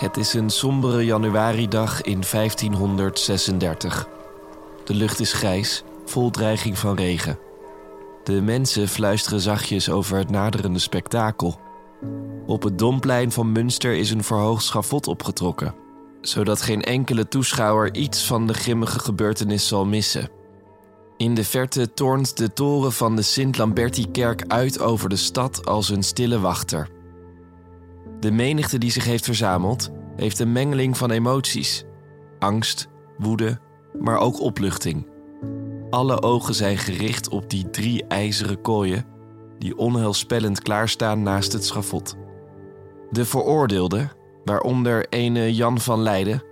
Het is een sombere januaridag in 1536. De lucht is grijs, vol dreiging van regen. De mensen fluisteren zachtjes over het naderende spektakel. Op het Domplein van Münster is een verhoogd schafot opgetrokken, zodat geen enkele toeschouwer iets van de grimmige gebeurtenis zal missen. In de verte toornt de toren van de Sint-Lamberti-kerk uit over de stad als een stille wachter. De menigte die zich heeft verzameld, heeft een mengeling van emoties: angst, woede, maar ook opluchting. Alle ogen zijn gericht op die drie ijzeren kooien die onheilspellend klaarstaan naast het schafot. De veroordeelden, waaronder ene Jan van Leiden,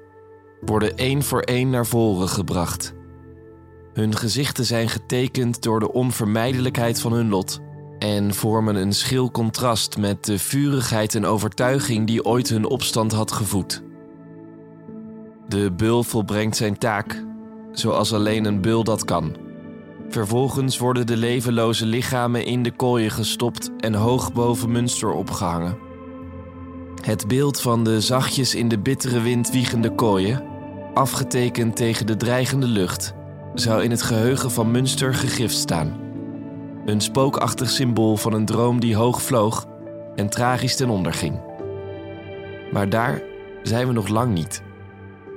worden één voor één naar voren gebracht. Hun gezichten zijn getekend door de onvermijdelijkheid van hun lot en vormen een schil contrast met de vurigheid en overtuiging die ooit hun opstand had gevoed. De beul volbrengt zijn taak, zoals alleen een beul dat kan. Vervolgens worden de levenloze lichamen in de kooien gestopt en hoog boven Münster opgehangen. Het beeld van de zachtjes in de bittere wind wiegende kooien, afgetekend tegen de dreigende lucht, zou in het geheugen van Münster gegrift staan. Een spookachtig symbool van een droom die hoog vloog en tragisch ten onder ging. Maar daar zijn we nog lang niet.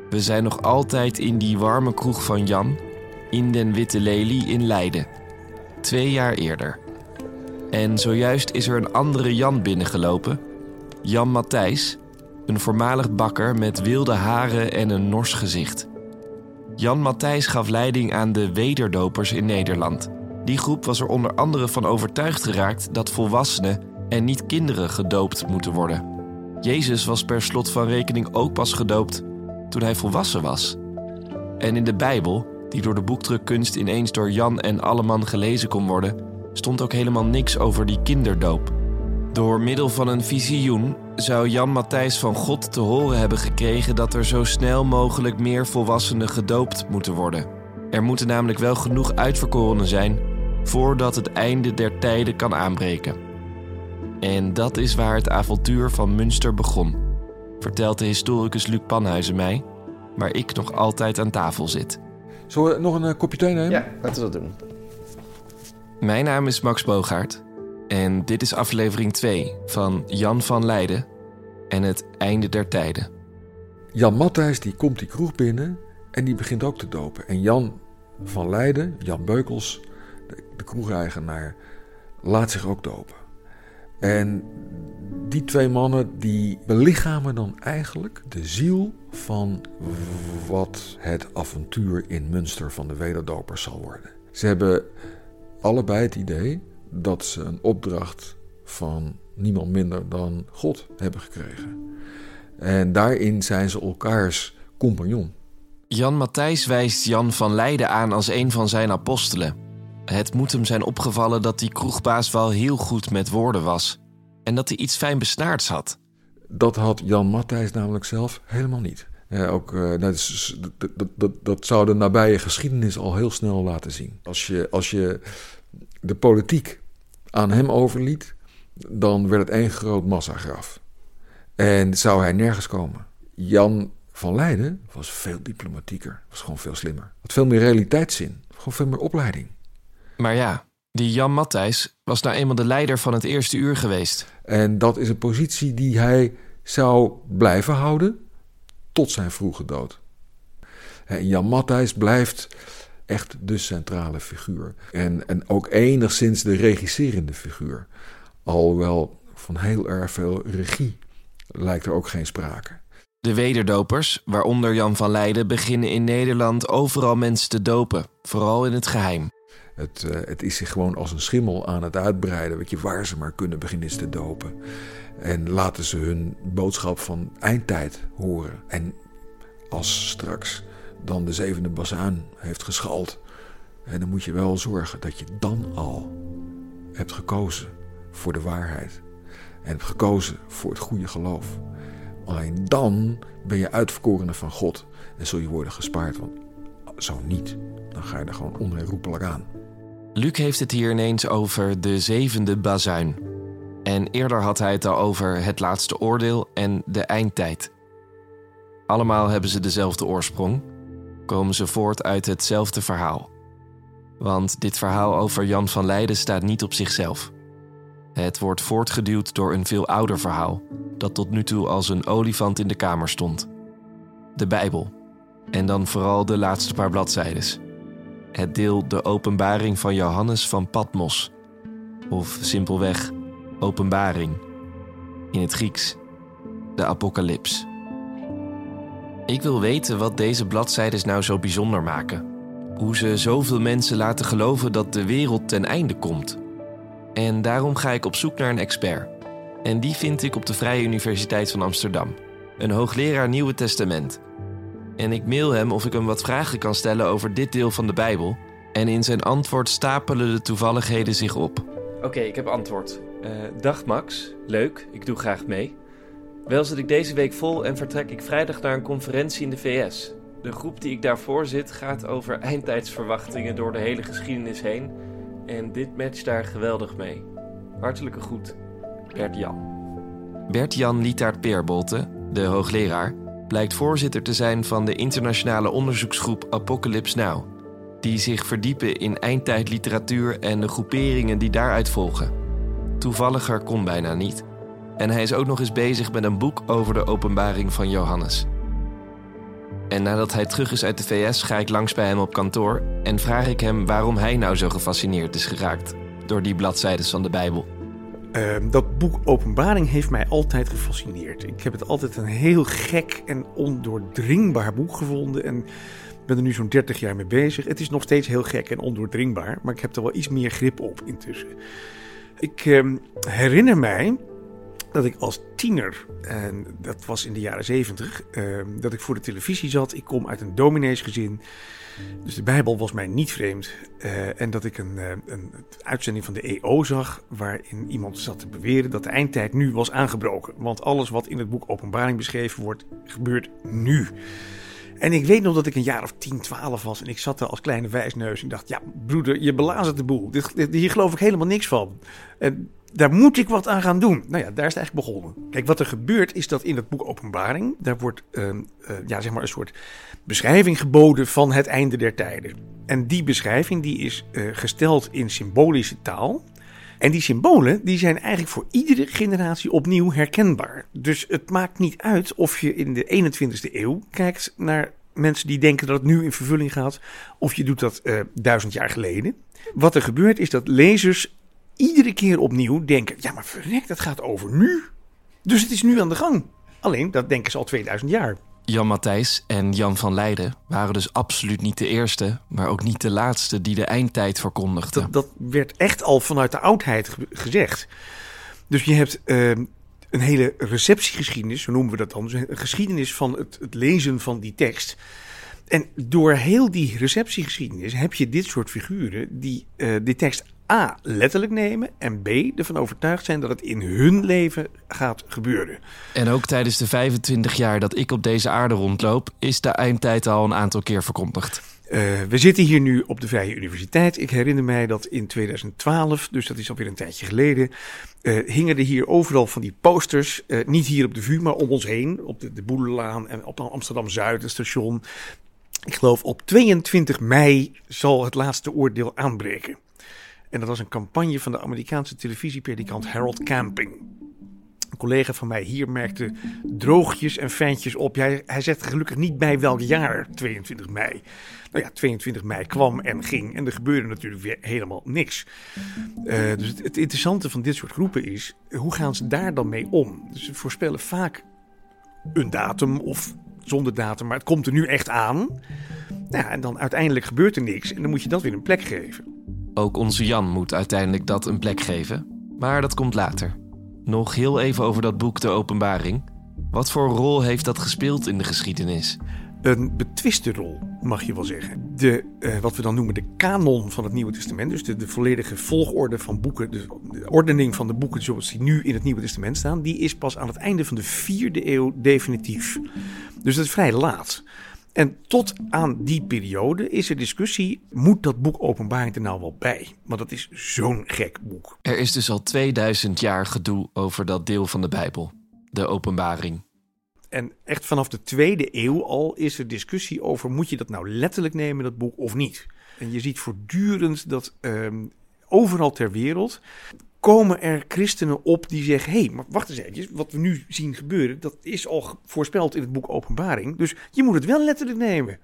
We zijn nog altijd in die warme kroeg van Jan, in den Witte Lelie in Leiden. Twee jaar eerder. En zojuist is er een andere Jan binnengelopen. Jan Matthijs, een voormalig bakker met wilde haren en een nors gezicht. Jan Matthijs gaf leiding aan de wederdopers in Nederland. Die groep was er onder andere van overtuigd geraakt dat volwassenen en niet kinderen gedoopt moeten worden. Jezus was per slot van rekening ook pas gedoopt toen hij volwassen was. En in de Bijbel, die door de boekdrukkunst ineens door Jan en Alleman gelezen kon worden, stond ook helemaal niks over die kinderdoop. Door middel van een visioen zou Jan Matthijs van God te horen hebben gekregen dat er zo snel mogelijk meer volwassenen gedoopt moeten worden. Er moeten namelijk wel genoeg uitverkorenen zijn voordat het einde der tijden kan aanbreken. En dat is waar het avontuur van Münster begon, vertelt de historicus Luc Panhuizen mij, waar ik nog altijd aan tafel zit. Zullen we nog een eh, kopje thee nemen? Ja, laten we dat doen. Mijn naam is Max Bogaert en dit is aflevering 2 van Jan van Leiden en het einde der tijden. Jan Matthijs die komt die kroeg binnen en die begint ook te dopen. En Jan van Leiden, Jan Beukels, de, kroegeigenaar, laat zich ook dopen. En die twee mannen die belichamen dan eigenlijk de ziel van wat het avontuur in Münster van de wederdopers zal worden. Ze hebben allebei het idee dat ze een opdracht van niemand minder dan God hebben gekregen. En daarin zijn ze elkaars compagnon. Jan Matthijs wijst Jan van Leiden aan als een van zijn apostelen. Het moet hem zijn opgevallen dat die kroegbaas wel heel goed met woorden was en dat hij iets fijn besnaards had. Dat had Jan Matthijs namelijk zelf helemaal niet. Eh, ook, uh, dat, is, dat, dat, dat, dat zou de nabije geschiedenis al heel snel laten zien. Als je, als je de politiek aan hem overliet, dan werd het één groot massagraf. En zou hij nergens komen. Jan van Leiden was veel diplomatieker, was gewoon veel slimmer. Had veel meer realiteitszin, gewoon veel meer opleiding. Maar ja, die Jan Matthijs was nou eenmaal de leider van het eerste uur geweest. En dat is een positie die hij zou blijven houden tot zijn vroege dood. En Jan Matthijs blijft echt de centrale figuur. En, en ook enigszins de regisserende figuur. Alhoewel van heel erg veel regie lijkt er ook geen sprake. De wederdopers, waaronder Jan van Leiden, beginnen in Nederland overal mensen te dopen, vooral in het geheim. Het, uh, het is zich gewoon als een schimmel aan het uitbreiden, weet je, waar ze maar kunnen beginnen te dopen. En laten ze hun boodschap van eindtijd horen. En als straks dan de zevende bazuin heeft geschald, en dan moet je wel zorgen dat je dan al hebt gekozen voor de waarheid. En hebt gekozen voor het goede geloof. Alleen dan ben je uitverkorene van God en zul je worden gespaard. Want zo niet, dan ga je er gewoon onherroepelijk aan. Luc heeft het hier ineens over de zevende bazuin. En eerder had hij het al over het laatste oordeel en de eindtijd. Allemaal hebben ze dezelfde oorsprong, komen ze voort uit hetzelfde verhaal. Want dit verhaal over Jan van Leiden staat niet op zichzelf. Het wordt voortgeduwd door een veel ouder verhaal, dat tot nu toe als een olifant in de kamer stond. De Bijbel. En dan vooral de laatste paar bladzijdes. Het deel De Openbaring van Johannes van Patmos. Of simpelweg Openbaring. In het Grieks de Apocalyps. Ik wil weten wat deze bladzijdes nou zo bijzonder maken. Hoe ze zoveel mensen laten geloven dat de wereld ten einde komt. En daarom ga ik op zoek naar een expert. En die vind ik op de Vrije Universiteit van Amsterdam. Een hoogleraar Nieuwe Testament. En ik mail hem of ik hem wat vragen kan stellen over dit deel van de Bijbel. En in zijn antwoord stapelen de toevalligheden zich op. Oké, ik heb antwoord. Uh, dag Max, leuk, ik doe graag mee. Wel zit ik deze week vol en vertrek ik vrijdag naar een conferentie in de VS. De groep die ik daarvoor zit gaat over eindtijdsverwachtingen door de hele geschiedenis heen. En dit matcht daar geweldig mee. Hartelijke groet, Bert Jan. Bert Jan Lietaert Peerbolte, de hoogleraar, blijkt voorzitter te zijn van de internationale onderzoeksgroep Apocalypse Now, die zich verdiepen in eindtijdliteratuur en de groeperingen die daaruit volgen. Toevalliger kon bijna niet. En hij is ook nog eens bezig met een boek over de openbaring van Johannes. En nadat hij terug is uit de VS, ga ik langs bij hem op kantoor en vraag ik hem waarom hij nou zo gefascineerd is geraakt door die bladzijden van de Bijbel. Ehm, dat boek Openbaring heeft mij altijd gefascineerd. Ik heb het altijd een heel gek en ondoordringbaar boek gevonden. En ben er nu zo'n 30 jaar mee bezig. Het is nog steeds heel gek en ondoordringbaar, maar ik heb er wel iets meer grip op intussen. Ik ehm, herinner mij dat ik als tiener, en dat was in de jaren zeventig, uh, dat ik voor de televisie zat. Ik kom uit een domineesgezin, dus de Bijbel was mij niet vreemd. Uh, en dat ik een, uh, een, uitzending van de EO zag, waarin iemand zat te beweren dat de eindtijd nu was aangebroken. Want alles wat in het boek Openbaring beschreven wordt, gebeurt nu. En ik weet nog dat ik een jaar of 10, 12 was en ik zat daar als kleine wijsneus. En dacht, ja broeder, je belazert de boel. Hier geloof ik helemaal niks van. En daar moet ik wat aan gaan doen. Nou ja, daar is het eigenlijk begonnen. Kijk, wat er gebeurt is dat in het boek Openbaring, daar wordt uh, uh, ja, zeg maar een soort beschrijving geboden van het einde der tijden. En die beschrijving die is uh, gesteld in symbolische taal. En die symbolen die zijn eigenlijk voor iedere generatie opnieuw herkenbaar. Dus het maakt niet uit of je in de 21ste eeuw kijkt naar mensen die denken dat het nu in vervulling gaat, of je doet dat duizend jaar geleden. Wat er gebeurt is dat lezers iedere keer opnieuw denken: ja, maar verrek, dat gaat over nu. Dus het is nu aan de gang. Alleen dat denken ze al 2000 jaar. Jan Matthijs en Jan van Leiden waren dus absoluut niet de eerste, maar ook niet de laatste die de eindtijd verkondigden. Dat, dat werd echt al vanuit de oudheid gezegd. Dus je hebt uh, een hele receptiegeschiedenis, zo noemen we dat dan. Dus een geschiedenis van het, het lezen van die tekst. En door heel die receptiegeschiedenis heb je dit soort figuren die uh, die tekst A. letterlijk nemen en B. ervan overtuigd zijn dat het in hun leven gaat gebeuren. En ook tijdens de 25 jaar dat ik op deze aarde rondloop, is de eindtijd al een aantal keer verkondigd. Uh, we zitten hier nu op de Vrije Universiteit. Ik herinner mij dat in 2012, dus dat is alweer een tijdje geleden, uh, hingen er hier overal van die posters. Uh, niet hier op de VU, maar om ons heen. Op de, de Boedelaan en op Amsterdam Zuid, het station. Ik geloof op 22 mei zal het laatste oordeel aanbreken. En dat was een campagne van de Amerikaanse televisiepredikant Harold Camping. Een collega van mij hier merkte droogjes en fijntjes op. Hij, hij zette gelukkig niet bij welk jaar 22 mei. Nou ja, 22 mei kwam en ging en er gebeurde natuurlijk weer helemaal niks. Uh, dus het, interessante van dit soort groepen is, hoe gaan ze daar dan mee om? Dus ze voorspellen vaak een datum of zonder datum, maar het komt er nu echt aan. Nou en dan uiteindelijk gebeurt er niks en dan moet je dat weer een plek geven. Ook onze Jan moet uiteindelijk dat een plek geven, maar dat komt later. Nog heel even over dat boek De Openbaring. Wat voor rol heeft dat gespeeld in de geschiedenis? Een betwiste rol, mag je wel zeggen. De, uh, wat we dan noemen de kanon van het Nieuwe Testament, dus de, de volledige volgorde van boeken, de, de, ordening van de boeken zoals die nu in het Nieuwe Testament staan, die is pas aan het einde van de vierde eeuw definitief. Dus dat is vrij laat. En tot aan die periode is er discussie: moet dat boek Openbaring er nou wel bij? Want dat is zo'n gek boek. Er is dus al 2000 jaar gedoe over dat deel van de Bijbel, de Openbaring. En echt vanaf de tweede eeuw al is er discussie over: moet je dat nou letterlijk nemen, dat boek, of niet? En je ziet voortdurend dat ehm, overal ter wereld komen er christenen op die zeggen: hé, hey, maar wacht eens even, wat we nu zien gebeuren, dat is al voorspeld in het boek Openbaring. Dus je moet het wel letterlijk nemen.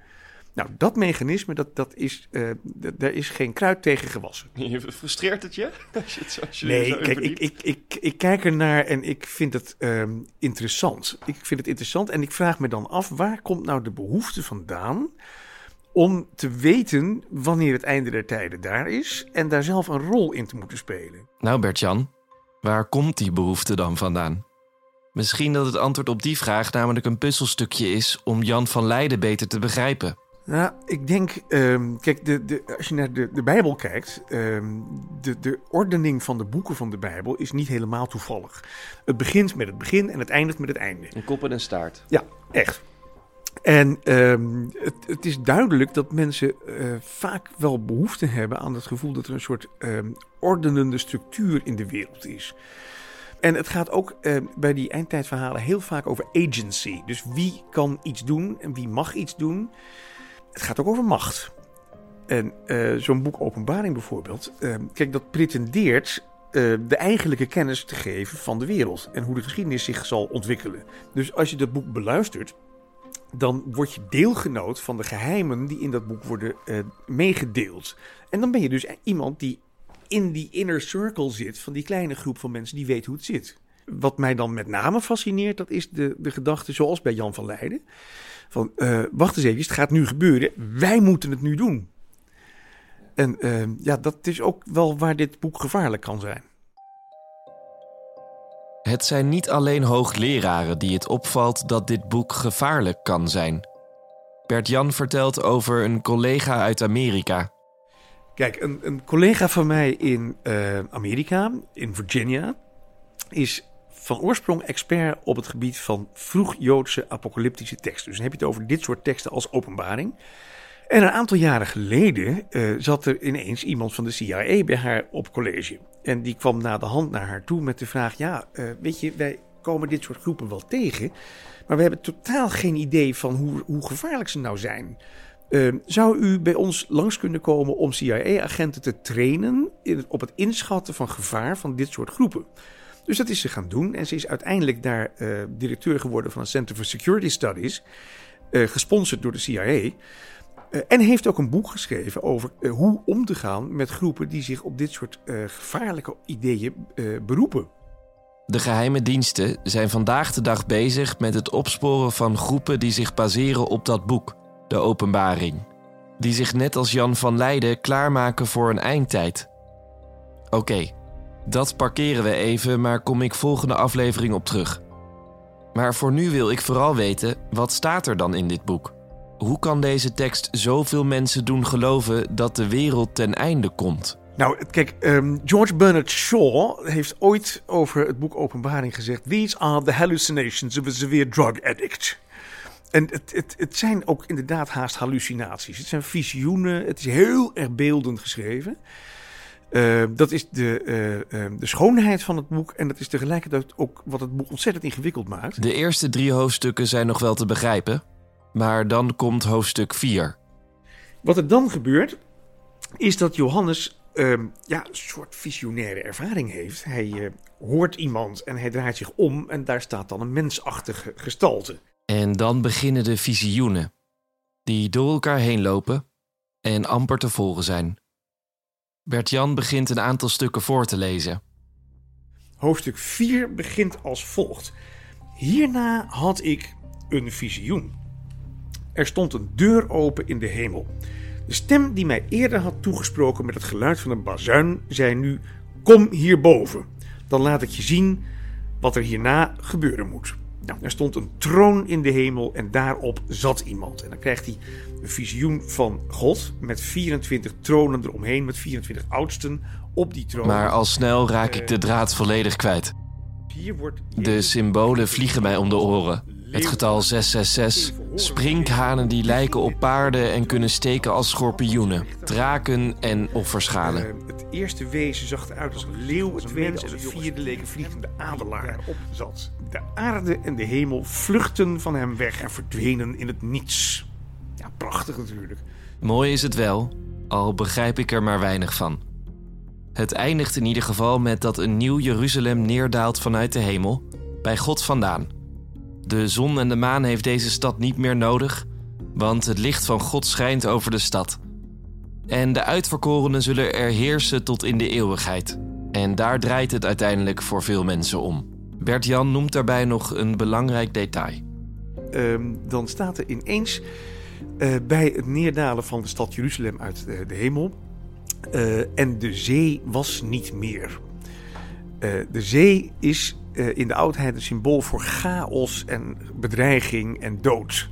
Nou, dat mechanisme, dat, dat is, uh, daar is geen kruid tegen gewassen. Je frustreert het je? Als je, het, als je nee, kijk, ik, ik, ik, ik, kijk er naar en ik vind het um, interessant. Ik vind het interessant en ik vraag me dan af, waar komt nou de behoefte vandaan om te weten wanneer het einde der tijden daar is en daar zelf een rol in te moeten spelen? Nou, Bert-Jan, waar komt die behoefte dan vandaan? Misschien dat het antwoord op die vraag namelijk een puzzelstukje is om Jan van Leiden beter te begrijpen. Nou, ik denk, um, kijk, de, de, als je naar de, de Bijbel kijkt, um, de, de ordening van de boeken van de Bijbel is niet helemaal toevallig. Het begint met het begin en het eindigt met het einde. Een kop en een staart. Ja, echt. En um, het, het, is duidelijk dat mensen uh, vaak wel behoefte hebben aan het gevoel dat er een soort ordenende structuur in de wereld is. En het gaat ook uh, bij die eindtijdverhalen heel vaak over agency. Dus wie kan iets doen en wie mag iets doen. Het gaat ook over macht. En uh, zo'n boek Openbaring bijvoorbeeld, kijk, dat pretendeert uh, de eigenlijke kennis te geven van de wereld en hoe de geschiedenis zich zal ontwikkelen. Dus als je dat boek beluistert, dan word je deelgenoot van de geheimen die in dat boek worden meegedeeld. En dan ben je dus iemand die in die inner circle zit van die kleine groep van mensen die weet hoe het zit. Wat mij dan met name fascineert, dat is de, de gedachte zoals bij Jan van Leiden van uh, wacht eens even, het gaat nu gebeuren. Wij moeten het nu doen. En uh, ja, dat is ook wel waar dit boek gevaarlijk kan zijn. Het zijn niet alleen hoogleraren die het opvalt dat dit boek gevaarlijk kan zijn. Bert Jan vertelt over een collega uit Amerika. Kijk, een, een collega van mij in uh, Amerika, in Virginia, is van oorsprong expert op het gebied van vroeg-Joodse apocalyptische teksten. Dus dan heb je het over dit soort teksten als openbaring. En een aantal jaren geleden uh, zat er ineens iemand van de CIA bij haar op college. En die kwam na de hand naar haar toe met de vraag: Ja, uh, weet je, wij komen dit soort groepen wel tegen. Maar we hebben totaal geen idee van hoe, hoe gevaarlijk ze nou zijn. Uh, zou u bij ons langs kunnen komen om CIA-agenten te trainen in, op het inschatten van gevaar van dit soort groepen? Dus dat is ze gaan doen. En ze is uiteindelijk daar uh, directeur geworden van het Center for Security Studies, gesponsord door de CIA. Eh, en heeft ook een boek geschreven over hoe om te gaan met groepen die zich op dit soort gevaarlijke ideeën beroepen. De geheime diensten zijn vandaag de dag bezig met het opsporen van groepen die zich baseren op dat boek, de Openbaring. Die zich net als Jan van Leiden klaarmaken voor een eindtijd. Oké, dat parkeren we even, maar kom ik volgende aflevering op terug. Maar voor nu wil ik vooral weten, wat staat er dan in dit boek? Hoe kan deze tekst zoveel mensen doen geloven dat de wereld ten einde komt? Nou, kijk, um, George Bernard Shaw heeft ooit over het boek Openbaring gezegd: These are the hallucinations of a severe drug addict. En het, het, het zijn ook inderdaad haast hallucinaties. Het zijn visioenen. Het is heel erg beeldend geschreven. Uh, dat is de, uh, uh, de schoonheid van het boek en dat is tegelijkertijd ook wat het boek ontzettend ingewikkeld maakt. De eerste drie hoofdstukken zijn nog wel te begrijpen, maar dan komt hoofdstuk 4. Wat er dan gebeurt, is dat Johannes ehm, ja, een soort visionaire ervaring heeft. Hij hoort iemand en hij draait zich om en daar staat dan een mensachtige gestalte. En dan beginnen de visioenen, die door elkaar heen lopen en amper te volgen zijn. Bert-Jan begint een aantal stukken voor te lezen. Hoofdstuk 4 begint als volgt. Hierna had ik een visioen. Er stond een deur open in de hemel. De stem die mij eerder had toegesproken met het geluid van een bazuin zei nu: Kom hierboven, dan laat ik je zien wat er hierna gebeuren moet. Nou, er stond een troon in de hemel en daarop zat iemand. En dan krijgt hij een visioen van God met 24 tronen eromheen, met 24 oudsten op die troon. Maar al snel raak ik de draad volledig kwijt. Hier wordt de symbolen vliegen mij om de oren. Het getal 666, sprinkhanen die lijken op paarden en kunnen steken als schorpioenen, draken en offerschalen. Eh, het eerste wezen zag eruit als een leeuw, het tweede als een vierde leek een vliegende adelaar op zat. De aarde en de hemel vluchtten van hem weg en verdwenen in het niets. Ja, prachtig natuurlijk. Mooi is het wel, al begrijp ik er maar weinig van. Het eindigt in ieder geval met dat een nieuw Jeruzalem neerdaalt vanuit de hemel, bij God vandaan. De zon en de maan heeft deze stad niet meer nodig, want het licht van God schijnt over de stad. En de uitverkorenen zullen er heersen tot in de eeuwigheid. En daar draait het uiteindelijk voor veel mensen om. Bert-Jan noemt daarbij nog een belangrijk detail. Ehm, dan staat er ineens eh, bij het neerdalen van de stad Jeruzalem uit de, de hemel. eh, en de zee was niet meer. Eh, de zee is eh, in de oudheid een symbool voor chaos en bedreiging en dood.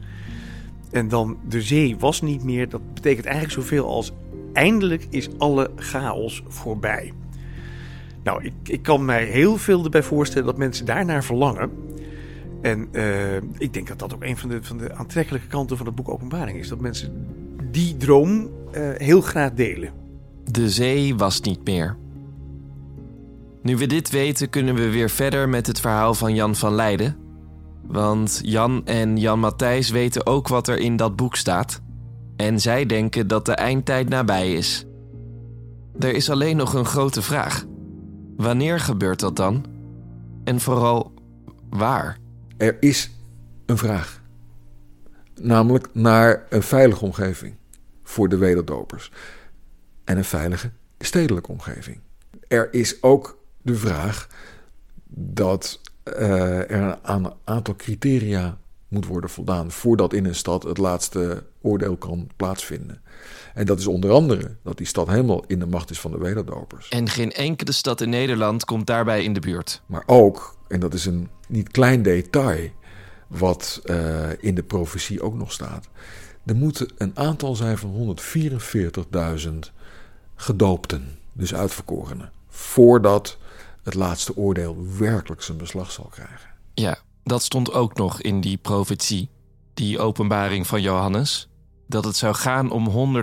En dan de zee was niet meer, dat betekent eigenlijk zoveel als eindelijk is alle chaos voorbij. Nou, ik, ik kan mij heel veel erbij voorstellen dat mensen daarnaar verlangen. En eh, ik denk dat dat ook een van de, van de aantrekkelijke kanten van het boek Openbaring is. Dat mensen die droom eh, heel graag delen. De zee was niet meer. Nu we dit weten, kunnen we weer verder met het verhaal van Jan van Leiden. Want Jan en Jan Matthijs weten ook wat er in dat boek staat. En zij denken dat de eindtijd nabij is. Er is alleen nog een grote vraag. Wanneer gebeurt dat dan? En vooral waar? Er is een vraag. Namelijk naar een veilige omgeving voor de wederdopers. En een veilige stedelijke omgeving. Er is ook de vraag dat eh, er aan een aantal criteria moet worden voldaan voordat in een stad het laatste oordeel kan plaatsvinden. En dat is onder andere dat die stad helemaal in de macht is van de wederdopers. En geen enkele stad in Nederland komt daarbij in de buurt. Maar ook, en dat is een niet klein detail, wat eh, in de profetie ook nog staat. Er moet een aantal zijn van 144.000 gedoopten, dus uitverkorenen, voordat het laatste oordeel werkelijk zijn beslag zal krijgen. Ja, dat stond ook nog in die profetie, die openbaring van Johannes, dat het zou gaan om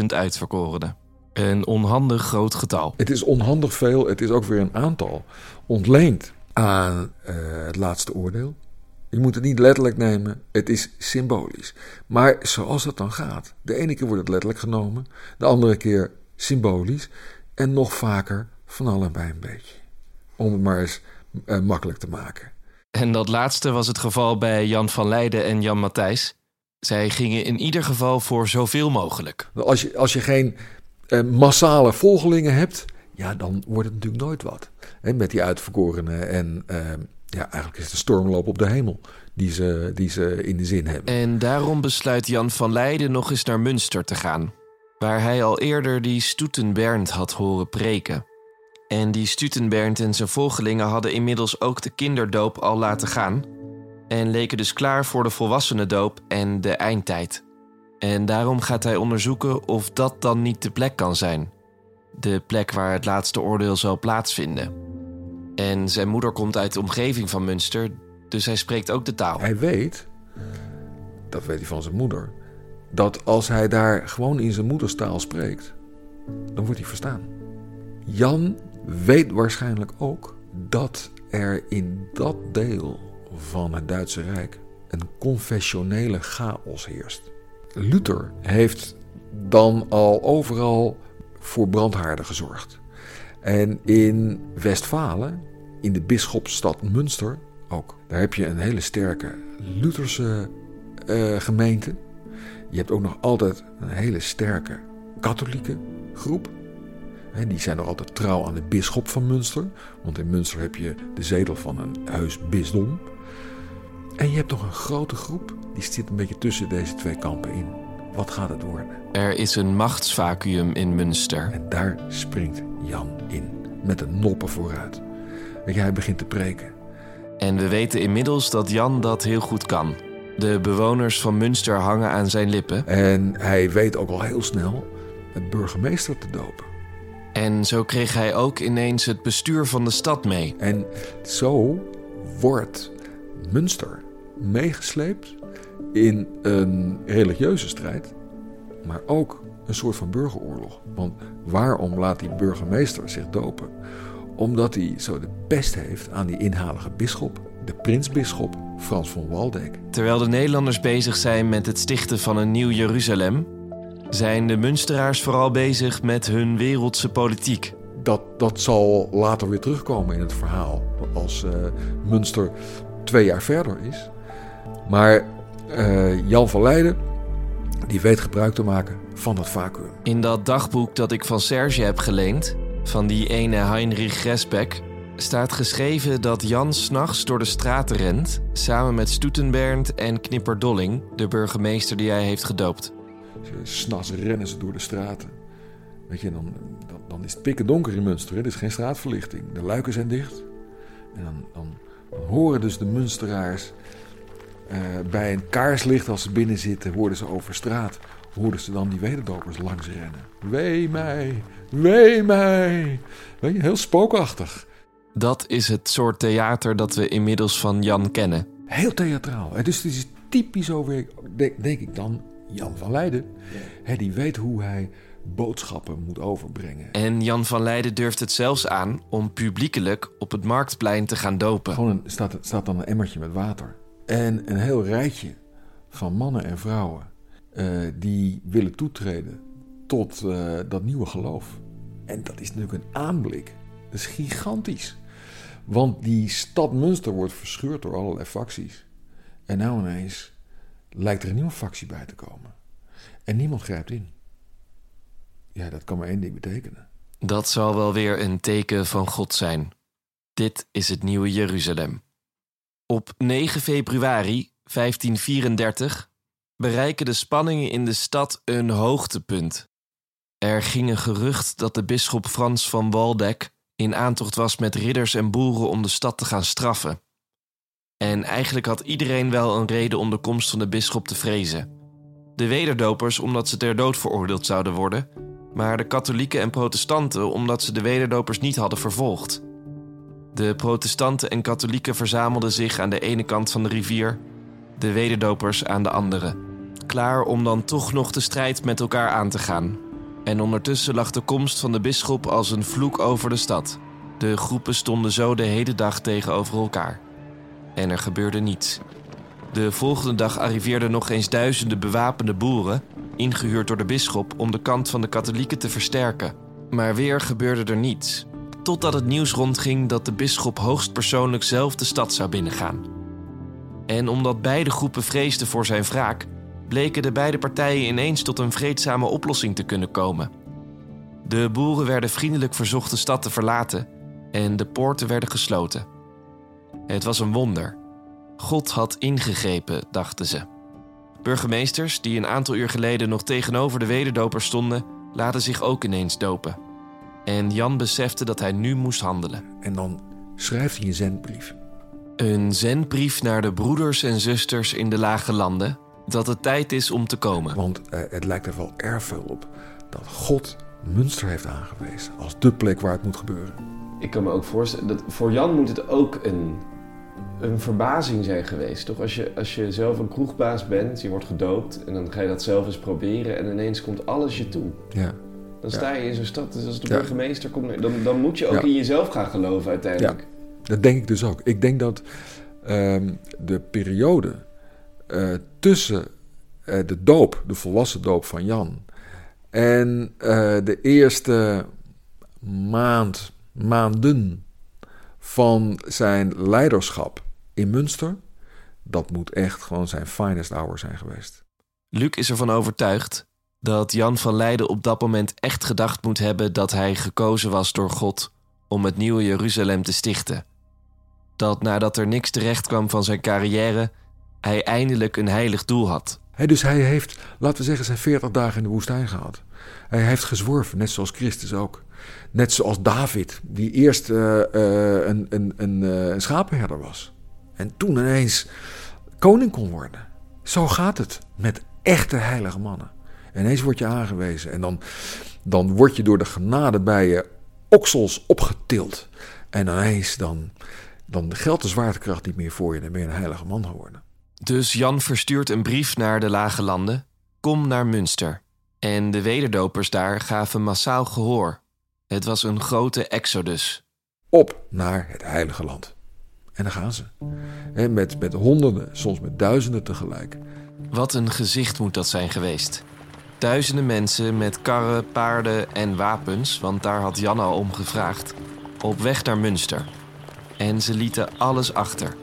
144.000 uitverkorenen. Een onhandig groot getal. Het is onhandig veel, het is ook weer een aantal ontleend aan eh, het laatste oordeel. Je moet het niet letterlijk nemen, het is symbolisch. Maar zoals dat dan gaat, de ene keer wordt het letterlijk genomen, de andere keer symbolisch en nog vaker van allebei een beetje. Om het maar eens eh, makkelijk te maken. En dat laatste was het geval bij Jan van Leiden en Jan Matthijs. Zij gingen in ieder geval voor zoveel mogelijk. Als je, als je geen eh, massale volgelingen hebt, ja, dan wordt het natuurlijk nooit wat. Met die uitverkorenen en eh, ja, eigenlijk is het een stormloop op de hemel die ze, die ze in de zin hebben. En daarom besluit Jan van Leiden nog eens naar Münster te gaan, waar hij al eerder die Stoetenbernd had horen preken. En die Stutenbernd en zijn volgelingen hadden inmiddels ook de kinderdoop al laten gaan en leken dus klaar voor de volwassenendoop en de eindtijd. En daarom gaat hij onderzoeken of dat dan niet de plek kan zijn. De plek waar het laatste oordeel zal plaatsvinden. En zijn moeder komt uit de omgeving van Münster, dus hij spreekt ook de taal. Hij weet, dat weet hij van zijn moeder, dat als hij daar gewoon in zijn moederstaal spreekt, dan wordt hij verstaan. Jan weet waarschijnlijk ook dat er in dat deel van het Duitse Rijk een confessionele chaos heerst. Luther heeft dan al overal voor brandhaarden gezorgd. En in Westfalen, in de bisschopsstad Münster ook, daar heb je een hele sterke Lutherse uh, gemeente. Je hebt ook nog altijd een hele sterke katholieke groep. En die zijn nog altijd trouw aan de bisschop van Münster. Want in Münster heb je de zetel van een heus bisdom. En je hebt nog een grote groep, die zit een beetje tussen deze twee kampen in. Wat gaat het worden? Er is een machtsvacuüm in Münster. En daar springt Jan in, met een noppen vooruit. Weet je, hij begint te preken. En we weten inmiddels dat Jan dat heel goed kan. De bewoners van Münster hangen aan zijn lippen. En hij weet ook al heel snel het burgemeester te dopen. En zo kreeg hij ook ineens het bestuur van de stad mee. En zo wordt Münster meegesleept in een religieuze strijd, maar ook een soort van burgeroorlog. Want waarom laat die burgemeester zich dopen? Omdat hij zo de pest heeft aan die inhalige bisschop, de prinsbisschop Frans van Waldeck. Terwijl de Nederlanders bezig zijn met het stichten van een nieuw Jeruzalem, zijn de Münsteraars vooral bezig met hun wereldse politiek. Dat, dat zal later weer terugkomen in het verhaal, als uh, Münster twee jaar verder is. Maar uh, Jan van Leiden, die weet gebruik te maken van dat vacuüm. In dat dagboek dat ik van Serge heb geleend, van die ene Heinrich Gresbeck, staat geschreven dat Jan s'nachts door de straten rent, samen met Stoetenbernd en Knipper Dolling, de burgemeester die hij heeft gedoopt. S'nachts rennen ze door de straten. Weet je, dan, dan, dan is het pikken donker in Münster. Er is geen straatverlichting. De luiken zijn dicht. En dan, dan, dan horen dus de Münsteraars uh, bij een kaarslicht als ze binnen zitten, hoorden ze over straat. Hoorden ze dan die wederdopers langs rennen. Wee mij, wee mij. Weet je, heel spookachtig. Dat is het soort theater dat we inmiddels van Jan kennen. Heel theatraal. Dus het is typisch over, denk, denk ik dan, Jan van Leiden. Ja. die weet hoe hij boodschappen moet overbrengen. En Jan van Leiden durft het zelfs aan om publiekelijk op het marktplein te gaan dopen. Gewoon een, staat, staat dan een emmertje met water. En een heel rijtje van mannen en vrouwen uh, die willen toetreden tot uh, dat nieuwe geloof. En dat is natuurlijk een aanblik. Dat is gigantisch. Want die stad Münster wordt verscheurd door allerlei facties. En nou ineens lijkt er een nieuwe factie bij te komen. En niemand grijpt in. Ja, dat kan maar één ding betekenen. Dat zal wel weer een teken van God zijn. Dit is het nieuwe Jeruzalem. Op 9 februari 1534 bereiken de spanningen in de stad een hoogtepunt. Er ging een gerucht dat de bisschop Frans van Waldeck in aantocht was met ridders en boeren om de stad te gaan straffen. En eigenlijk had iedereen wel een reden om de komst van de bisschop te vrezen. De wederdopers omdat ze ter dood veroordeeld zouden worden, maar de katholieken en protestanten omdat ze de wederdopers niet hadden vervolgd. De protestanten en katholieken verzamelden zich aan de ene kant van de rivier, de wederdopers aan de andere, klaar om dan toch nog de strijd met elkaar aan te gaan. En ondertussen lag de komst van de bisschop als een vloek over de stad. De groepen stonden zo de hele dag tegenover elkaar. En er gebeurde niets. De volgende dag arriveerden nog eens duizenden bewapende boeren, ingehuurd door de bisschop om de kant van de katholieken te versterken. Maar weer gebeurde er niets, totdat het nieuws rondging dat de bisschop hoogstpersoonlijk zelf de stad zou binnengaan. En omdat beide groepen vreesden voor zijn wraak, bleken de beide partijen ineens tot een vreedzame oplossing te kunnen komen. De boeren werden vriendelijk verzocht de stad te verlaten en de poorten werden gesloten. Het was een wonder. God had ingegrepen, dachten ze. Burgemeesters, die een aantal uur geleden nog tegenover de wederdopers stonden, laten zich ook ineens dopen. En Jan besefte dat hij nu moest handelen. En dan schrijft hij een zendbrief. Een zendbrief naar de broeders en zusters in de lage landen dat het tijd is om te komen. Want uh, het lijkt er wel erg veel op dat God Münster heeft aangewezen als de plek waar het moet gebeuren. Ik kan me ook voorstellen dat voor Jan moet het ook een, een verbazing zijn geweest. Toch als je, als je zelf een kroegbaas bent, je wordt gedoopt en dan ga je dat zelf eens proberen en ineens komt alles je toe. Ja. Dan sta je in zo'n stad, dus als de burgemeester komt, dan, dan moet je ook in jezelf gaan geloven uiteindelijk. Dat denk ik dus ook. Ik denk dat um, de periode uh, tussen uh, de doop, de volwassen doop van Jan, en uh, de eerste maand, maanden van zijn leiderschap in Münster, dat moet echt gewoon zijn finest hour zijn geweest. Luc is ervan overtuigd dat Jan van Leiden op dat moment echt gedacht moet hebben dat hij gekozen was door God om het nieuwe Jeruzalem te stichten. Dat nadat er niks terecht kwam van zijn carrière, hij eindelijk een heilig doel had. dus hij heeft, laten we zeggen, zijn 40 dagen in de woestijn gehad. Hij heeft gezworven, net zoals Christus ook. Net zoals David, die eerst uh, uh, een, een, een, uh, een schapenherder was. En toen ineens koning kon worden. Zo gaat het met echte heilige mannen. En ineens word je aangewezen. En dan, dan word je door de genade bij je oksels opgetild. En ineens dan, dan geldt de zwaartekracht niet meer voor je. Dan ben je een heilige man geworden. Dus Jan verstuurt een brief naar de Lage Landen. Kom naar Münster. En de wederdopers daar gaven massaal gehoor. Het was een grote exodus. Op naar het heilige land. En dan gaan ze. En met, met honderden, soms met duizenden tegelijk. Wat een gezicht moet dat zijn geweest. Duizenden mensen met karren, paarden en wapens, want daar had Jan al om gevraagd, op weg naar Münster. En ze lieten alles achter.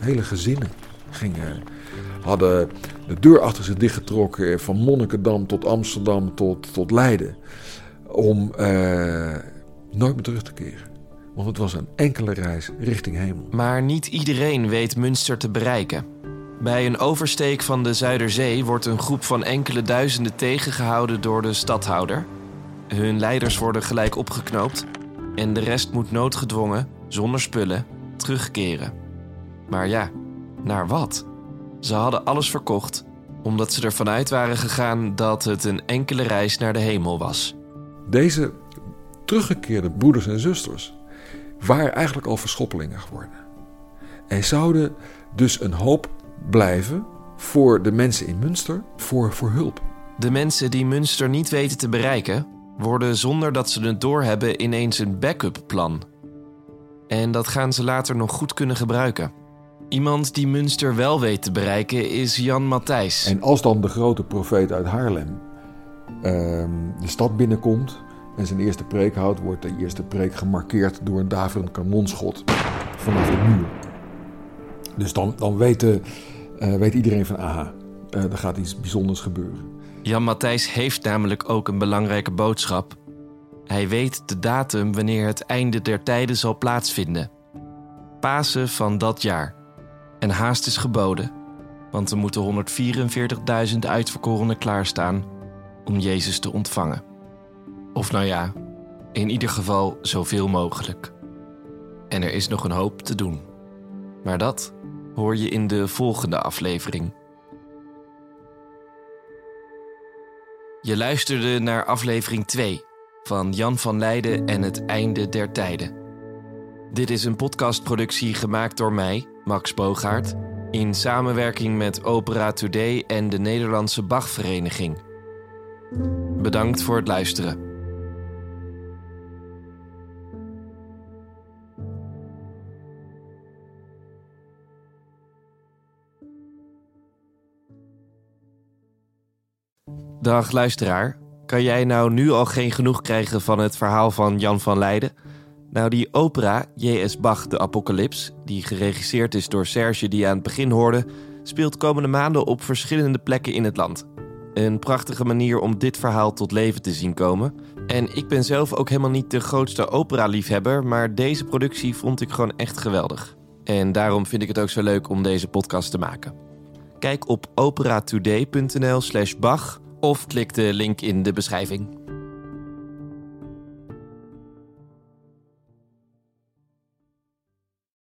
Hele gezinnen gingen, hadden de deur achter zich dichtgetrokken van Monnikendam tot Amsterdam tot, tot Leiden. Om eh, nooit meer terug te keren. Want het was een enkele reis richting hemel. Maar niet iedereen weet Münster te bereiken. Bij een oversteek van de Zuiderzee wordt een groep van enkele duizenden tegengehouden door de stadhouder. Hun leiders worden gelijk opgeknoopt en de rest moet noodgedwongen, zonder spullen, terugkeren. Maar ja, naar wat? Ze hadden alles verkocht omdat ze ervan uit waren gegaan dat het een enkele reis naar de hemel was. Deze teruggekeerde broeders en zusters waren eigenlijk al verschoppelingen geworden. En zouden dus een hoop blijven voor de mensen in Münster voor, voor hulp. De mensen die Münster niet weten te bereiken, worden zonder dat ze het doorhebben ineens een backup plan. En dat gaan ze later nog goed kunnen gebruiken. Iemand die Münster wel weet te bereiken is Jan Matthijs. En als dan de grote profeet uit Haarlem ehm, de stad binnenkomt en zijn eerste preek houdt, wordt de eerste preek gemarkeerd door een daverend kanonschot vanaf de muur. Dus dan, dan weet, eh, weet iedereen van aha, uh, er gaat iets bijzonders gebeuren. Jan Matthijs heeft namelijk ook een belangrijke boodschap. Hij weet de datum wanneer het einde der tijden zal plaatsvinden. Pasen van dat jaar. En haast is geboden, want er moeten 144.000 uitverkorenen klaarstaan om Jezus te ontvangen. Of nou ja, in ieder geval zoveel mogelijk. En er is nog een hoop te doen. Maar dat hoor je in de volgende aflevering. Je luisterde naar aflevering 2 van Jan van Leiden en het einde der tijden. Dit is een podcastproductie gemaakt door mij, Max Bogaert, in samenwerking met Opera Today en de Nederlandse Bachvereniging. Bedankt voor het luisteren. Dag luisteraar, kan jij nou nu al geen genoeg krijgen van het verhaal van Jan van Leiden? Nou, die opera J.S. Bach de Apocalyps, die geregisseerd is door Serge die je aan het begin hoorde, speelt komende maanden op verschillende plekken in het land. Een prachtige manier om dit verhaal tot leven te zien komen. En ik ben zelf ook helemaal niet de grootste opera-liefhebber, maar deze productie vond ik gewoon echt geweldig. En daarom vind ik het ook zo leuk om deze podcast te maken. Kijk op operatoday.nl/slash Bach of klik de link in de beschrijving.